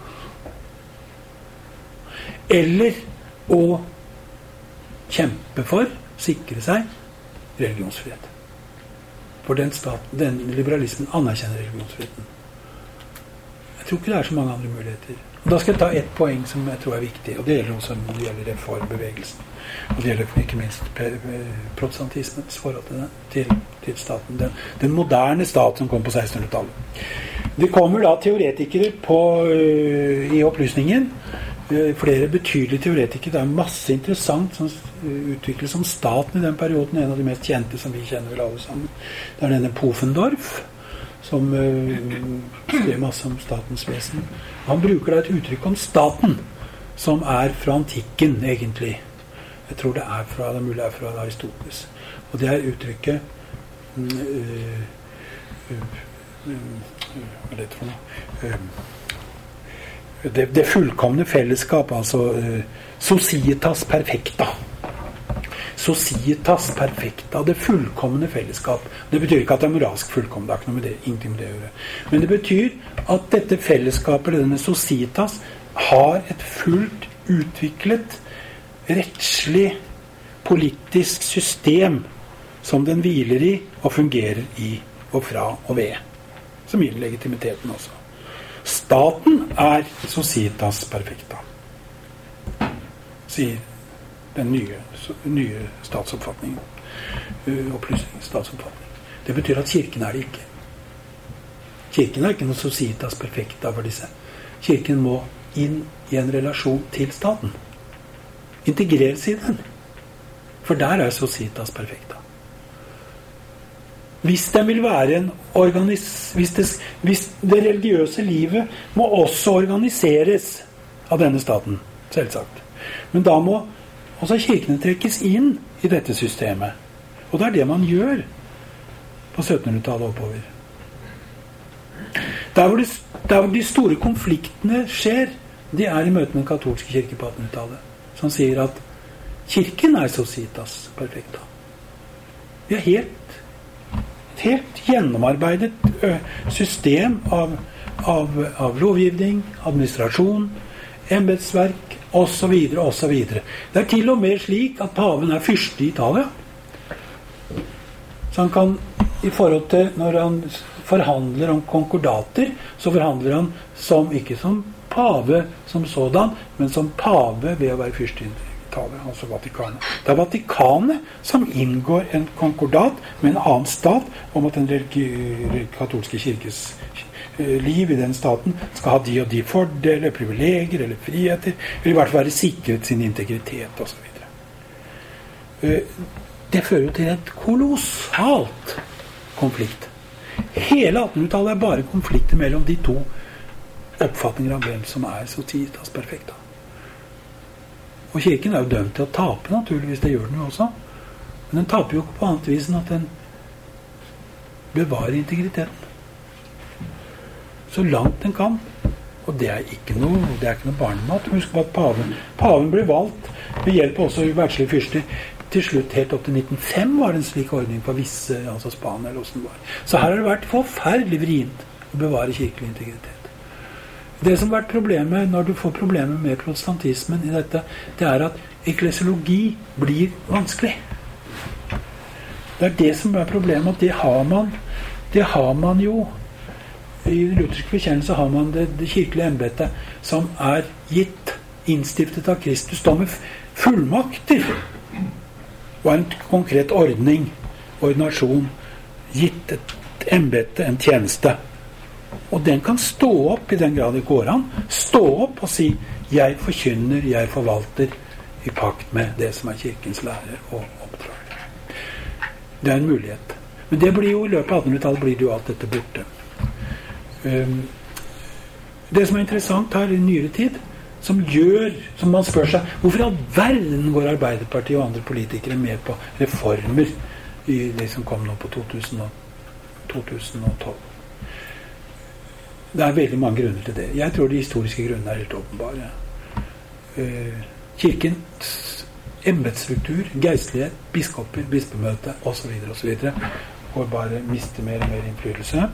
Eller å kjempe for, sikre seg, religionsfrihet. For den, staten, den liberalismen anerkjenner religionsfriheten. Jeg tror ikke det er så mange andre muligheter. Da skal jeg ta ett poeng som jeg tror er viktig, og det gjelder også når det gjelder reformbevegelsen. Og det gjelder ikke minst protestantismens forhold til, til, til staten. Den, den, moderne stat som kom på 1600-tallet. Det kommer da teoretikere på, uh, i opplysningen. Uh, flere betydelige teoretikere. Det er masse interessant som utvikles om staten i den perioden. En av de mest kjente som vi kjenner vel alle sammen. Det er denne Pofendorf som skrev masse om statens vesen. Han bruker da et uttrykk om staten som er fra antikken, egentlig. Jeg tror det er fra, det er mulig det er fra Aristoteles. Og det er uttrykket uh, uh, Hva er det for noe? Det, det, fullkomne fellesskap, altså societas perfecta. Societas perfecta, det fullkomne fellesskap. Det betyr ikke at det er moralsk fullkomment. Det har ikke noe med det, ingenting med det å gjøre. Men det betyr at dette fellesskapet, denne societas, har et fullt utviklet rettslig, politisk system som den hviler i og fungerer i og fra og ved. Som gir legitimiteten også. Staten er societas perfecta, sier den nye, nye statsoppfatningen. Uh, statsoppfatning. Det betyr at Kirken er det ikke. Kirken er ikke noe societas perfecta for disse. Kirken må inn i en relasjon til staten. Integreres i den. For der er societas perfecta. Hvis. Hvis det, hvis det religiøse livet må også organiseres av denne staten, selvsagt. Men da må Altså Kirkene trekkes inn i dette systemet. Og det er det man gjør på 1700-tallet oppover. Der hvor, de, der hvor, de store konfliktene skjer, de er i møte med den katolske kirke på 1800-tallet. Som sier at Kirken er societas perfecta. Vi har helt, et helt gjennomarbeidet system av, av, av lovgivning, administrasjon, embetsverk, osv., osv. Det er til og med slik at paven er fyrste i Italia. Så han kan, i forhold til når han forhandler om konkordater, så forhandler han som, ikke som pave som sådan, men som pave ved å være fyrste i Italia, altså Vatikanet. Det er Vatikanet som inngår en konkordat med en annen stat om at den katolske kirkes liv i den staten skal ha de og de fordeler, privilegier eller friheter. Eller i hvert fall være sikret sin integritet osv. Eh, det fører jo til et kolossalt konflikt. Hele 1800-tallet er bare konflikter mellom de to oppfatninger av hvem som er societas perfekta. Og Kirken er jo dømt til å tape, naturligvis. Det gjør den jo også. Men den taper jo ikke på annet vis enn at den bevarer integriteten så langt den kan. Og det er ikke noe, det er ikke noe barnemat. Husk at paven, paven blir valgt ved hjelp også av verdslige fyrster. Til slutt, helt opp til 1905, var det en slik ordning på visse, altså Spania eller åssen det var. Så her har det vært forferdelig vrient å bevare kirkelig integritet. Det som har vært problemet når du får problemer med protestantismen i dette, det er at eklesiologi blir vanskelig. Det er det som er problemet. At det har man, det har man jo i den lutherske bekjennelse har man det, det kirkelige embetet som er gitt innstiftet av Kristus, da med fullmakter. og en konkret ordning, ordinasjon, gitt et embete, en tjeneste. Og den kan stå opp i den grad det går an. Stå opp og si 'Jeg forkynner, jeg forvalter' i pakt med det som er Kirkens lærer og oppdrag. Det er en mulighet. Men det blir jo i løpet av 1800-tallet blir det jo alt dette borte. Um, det som er interessant her i nyere tid, som gjør som man spør seg Hvorfor i all verden går Arbeiderpartiet og andre politikere med på reformer i det som kom nå på 2000 og 2012? Det er veldig mange grunner til det. Jeg tror de historiske grunnene er helt åpenbare. Uh, kirkens embetsstruktur, geistlighet, biskoper, bispemøte osv. osv. går bare miste mer og mer innflytelse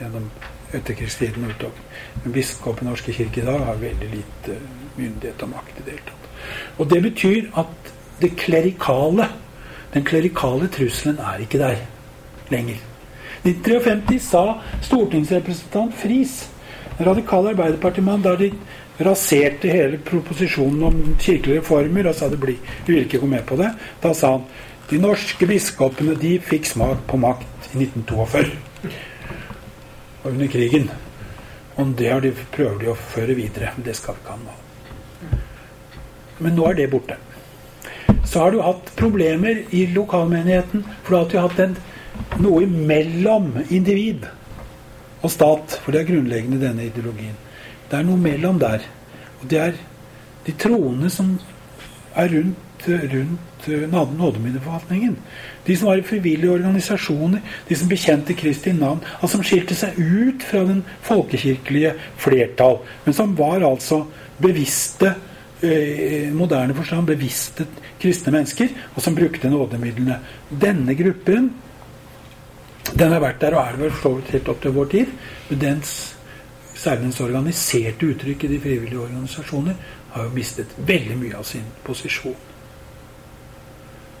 gjennom etterkrigstiden utover. Men biskopen Norske kirke i dag har veldig lite myndighet og makt i det hele tatt. Og det betyr at det klerikale, den klerikale trusselen er ikke der lenger. 1953 sa stortingsrepresentant Friis, den radikal arbeiderpartimann, da de raserte hele proposisjonen om kirkelige reformer og sa det blir, de ville ikke gå med på det. Da sa han de norske biskopene de fikk smak på makt i 1942 og under krigen. Og det de, prøver de å føre videre. Det skal vi ikke ha nå. Men nå er det borte. Så har du hatt problemer i lokalmenigheten, for du har alltid hatt en, noe imellom individ og stat. For det er grunnleggende denne ideologien. Det er noe mellom der. Og det er de troende som er rundt, rundt nådeminneforvaltningen. nådemiddelforvaltningen. De som var i frivillige organisasjoner, de som bekjente Kristi navn. Altså som skilte seg ut fra den folkekirkelige flertall, men som var altså bevisste eh, moderne forstand bevisste kristne mennesker, og som brukte nådemidlene. Denne gruppen den har vært der og er vel for helt opp til vår tid. Men dens særlig organiserte uttrykk i de frivillige organisasjoner, har jo mistet veldig mye av sin posisjon.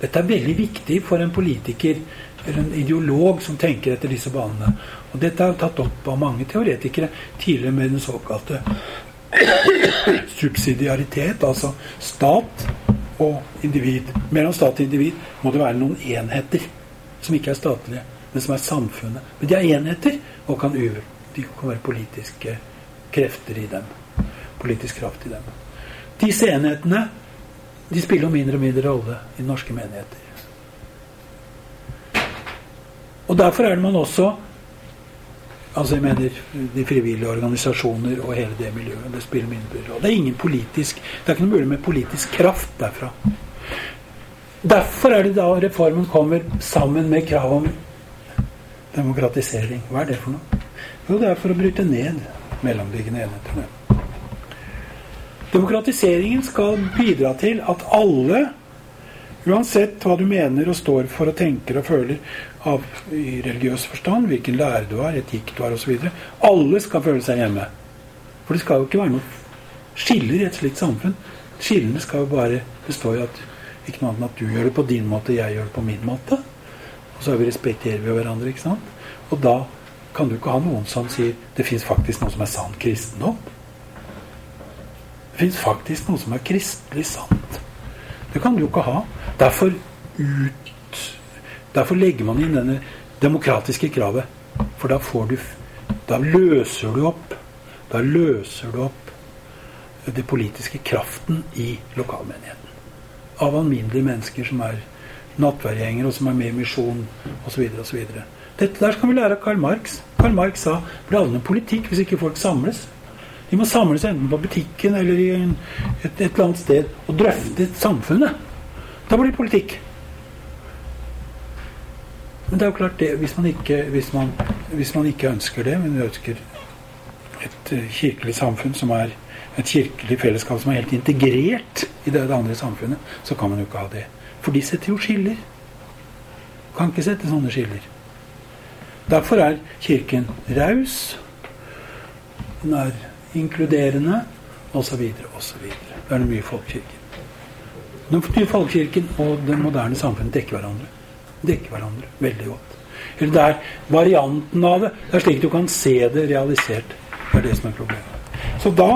Dette er veldig viktig for en politiker eller en ideolog som tenker etter disse banene. Og dette er tatt opp av mange teoretikere tidligere med den såkalte subsidiaritet, altså stat og individ. Mellom stat og individ må det være noen enheter som ikke er statlige, men som er samfunnet. Men de er enheter og kan de kan være politiske krefter i dem. Politisk kraft i dem. Disse enhetene de spiller mindre og mindre rolle i norske menigheter. Og Derfor er det man også Altså jeg mener De frivillige organisasjoner og hele det miljøet. Det spiller mindre rolle. Det er ingen politisk Det er ikke noe mulig med politisk kraft derfra. Derfor er det da reformen kommer sammen med krav om demokratisering. Hva er det for noe? Jo, det er for å bryte ned mellomliggende enheter. Demokratiseringen skal bidra til at alle, uansett hva du mener og står for og tenker og føler av, i religiøs forstand, hvilken lære du har, etikk du har osv., alle skal føle seg hjemme. For det skal jo ikke være noe skiller i et slikt samfunn. Skillene skal jo bare bestå i at ikke noe annet at du gjør det på din måte, jeg gjør det på min måte. Og så respekterer vi hverandre. ikke sant? Og da kan du ikke ha noen som sier det fins faktisk noe som er sann kristendom. Det fins faktisk noe som er kristelig sant. Det kan du jo ikke ha. Derfor, ut, derfor legger man inn denne demokratiske kravet. For da får du Da løser du opp Da løser du opp det politiske kraften i lokalmenigheten. Av alminnelige mennesker som er nattverdgjengere, og som er med i misjon osv. osv. Dette der skal vi lære av Karl Marx. Karl Marx sa blir noen politikk hvis ikke folk samles. De må samles enten på butikken eller i en, et, et, eller annet sted og drøfte samfunnet. Da blir det politikk. Men det er jo klart det, hvis man ikke, hvis man, hvis man ikke ønsker det, men ønsker et eh, kirkelig samfunn som er et kirkelig fellesskap som er helt integrert i det, det andre samfunnet, så kan man jo ikke ha det. For de setter jo skiller. Kan ikke sette sånne skiller. Derfor er Kirken raus. Den er inkluderende osv. osv. Det er det mye folkekirken. Den nye folkekirken og det moderne samfunnet dekker hverandre. Dekker hverandre veldig godt. Eller det er varianten av det. Det er slik du kan se det realisert. Det er det som er problemet. Så da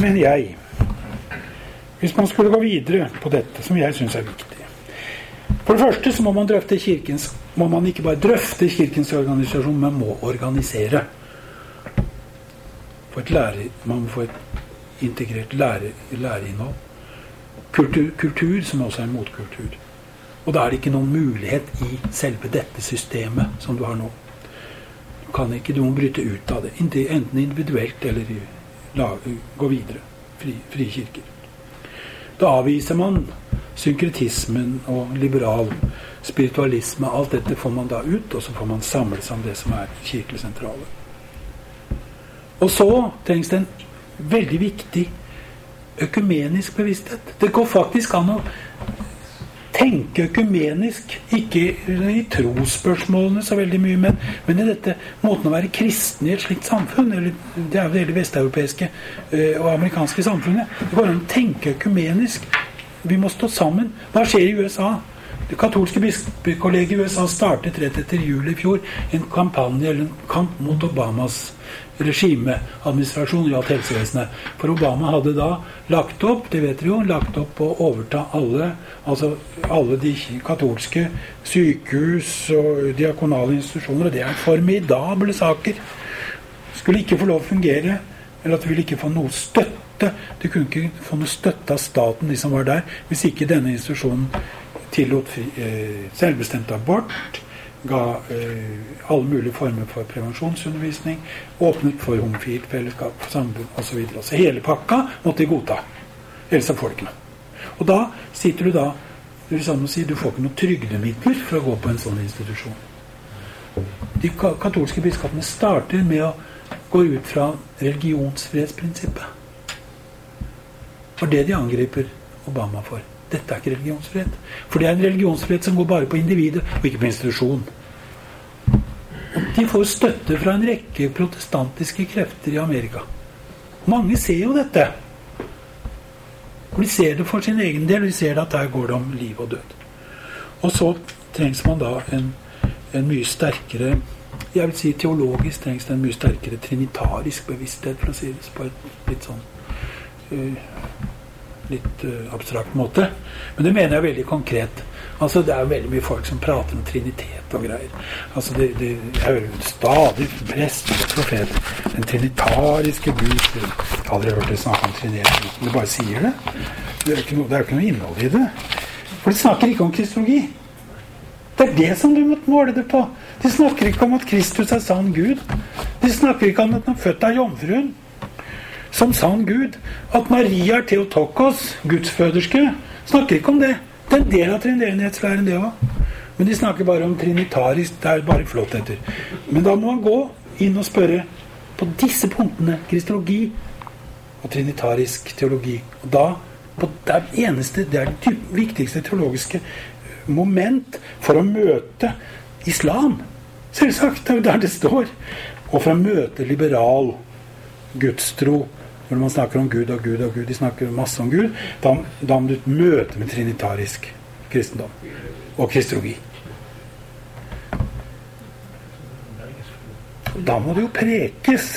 mener jeg hvis man skulle gå videre på dette, som jeg syns er viktig For det første så må man drøfte kirkens må man ikke bare drøfte Kirkens organisasjon, men må organisere. Få et lære, man må få et integrert lære, læreinnhold. Kultur, kultur, som også er en motkultur. Og da er det ikke noen mulighet i selve dette systemet som du har nå. Du kan ikke, du bryte ut av det. Enten individuelt eller la, gå videre. Fri, kirker. Da avviser man synkretismen og liberal spiritualisme. Alt dette får man da ut, og så får man samles om det som er kirkelig sentrale. Og så trengs det en veldig viktig økumenisk bevissthet. Det går faktisk an å tenke økumenisk, ikke i trosspørsmålene så veldig mye, men, men, i dette måten å være kristen i et slikt samfunn. Eller, det er jo det hele vesteuropeiske øh, og amerikanske samfunnet. Det går an å tenke økumenisk. Vi må stå sammen. Hva skjer i USA? Det katolske bispekollegiet i USA startet rett etter jul i fjor en kampanje eller en kamp mot Obamas regimeadministrasjon gjaldt helsevesenet. For Obama hadde da lagt opp det vet dere jo, lagt opp å overta alle altså alle de katolske sykehus og diakonale institusjoner. Og det er formidable saker. Skulle ikke få lov å fungere, eller at de ville ikke få noe støtte. De kunne ikke få noe støtte av staten, de som var der, hvis ikke denne institusjonen tillot eh, selvbestemt abort ga eh, alle mulige former for prevensjonsundervisning, åpnet for homofilt fellesskap, samfunn osv. Så, så hele pakka måtte de godta. Ellers ikke noe. Og da sitter du da det vil si, Du får ikke noen trygdemidler for å gå på en sånn institusjon. De katolske biskopene starter med å gå ut fra religionsfrihetsprinsippet. For det de angriper Obama for. Dette er ikke religionsfrihet. For det er en religionsfrihet som går bare på individet, og ikke på institusjon. De får støtte fra en rekke protestantiske krefter i Amerika. Mange ser jo dette. Og de ser det for sin egen del, og de ser at der går det om liv og død. Og så trengs man da en, en mye sterkere jeg vil si Teologisk trengs det en mye sterkere trinitarisk bevissthet, for å si det på et litt sånn uh, litt uh, abstrakt måte. Men det mener jeg veldig konkret. Altså Det er veldig mye folk som prater om trinitet og greier. Altså det, det, Jeg hører stadig prester og profeter. Den trinitariske Gud Jeg har aldri hørt det snakke om triniteten. De bare sier det. Det er, jo ikke noe innhold i det. For de snakker ikke om kristologi. Det er det som du måtte måle det på. De snakker ikke om at Kristus er sann Gud. De snakker ikke om at han er født av jomfruen som sann Gud. At Maria er Theotokos, gudsføderske, snakker ikke om det. Det er en del av treenighetslæren, det òg. Men de snakker bare om trinitarisk. Det er bare flottheter. Men da må man gå inn og spørre på disse punktene kristologi og trinitarisk teologi. Og da på det eneste, det er det viktigste teologiske moment for å møte islam. Selvsagt. Det er jo der det står. Og for å møte liberal gudstro når man snakker om Gud og Gud og Gud, de snakker masse om Gud, da, har du møte med trinitarisk kristendom og kristologi. Da må det jo prekes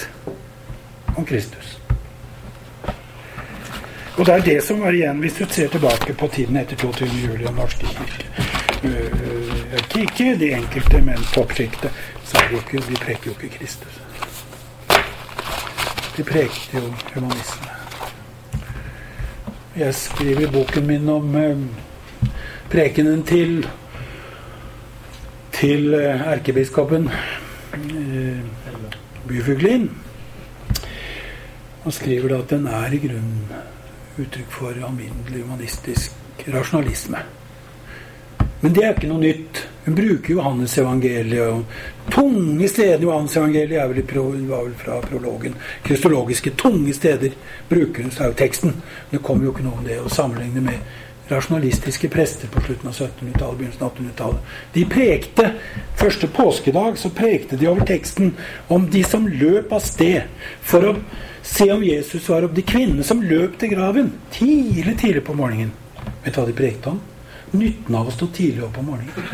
om Kristus. Og det er det som var igjen, hvis du ser tilbake på tiden etter 22. juli og norske kirke. Uh, ikke de enkelte, men toppsjiktet. Så de preker jo ikke Kristus. De prekte jo humanisme. Jeg skriver i boken min om eh, prekenen til til eh, erkebiskopen eh, Byfuglin. Han skriver da at den er i grunnen uttrykk for alminnelig humanistisk rasjonalisme. Men det er ikke noe nytt. Hun bruker Johannes-evangeliet. Tunge steder i Johannes-evangeliet er vel, pro, var vel fra prologen. Kristologiske tunge steder bruker hun, så er jo teksten. Det kommer jo ikke noe om det å sammenligne med rasjonalistiske prester på slutten av 1700-tallet, begynnelsen av 1800-tallet. De prekte Første påskedag så prekte de over teksten om de som løp av sted for å se om Jesus var opp. De kvinnene som løp til graven tidlig, tidlig på morgenen. Vet du hva de prekte om? nytten av å stå tidlig opp om morgenen.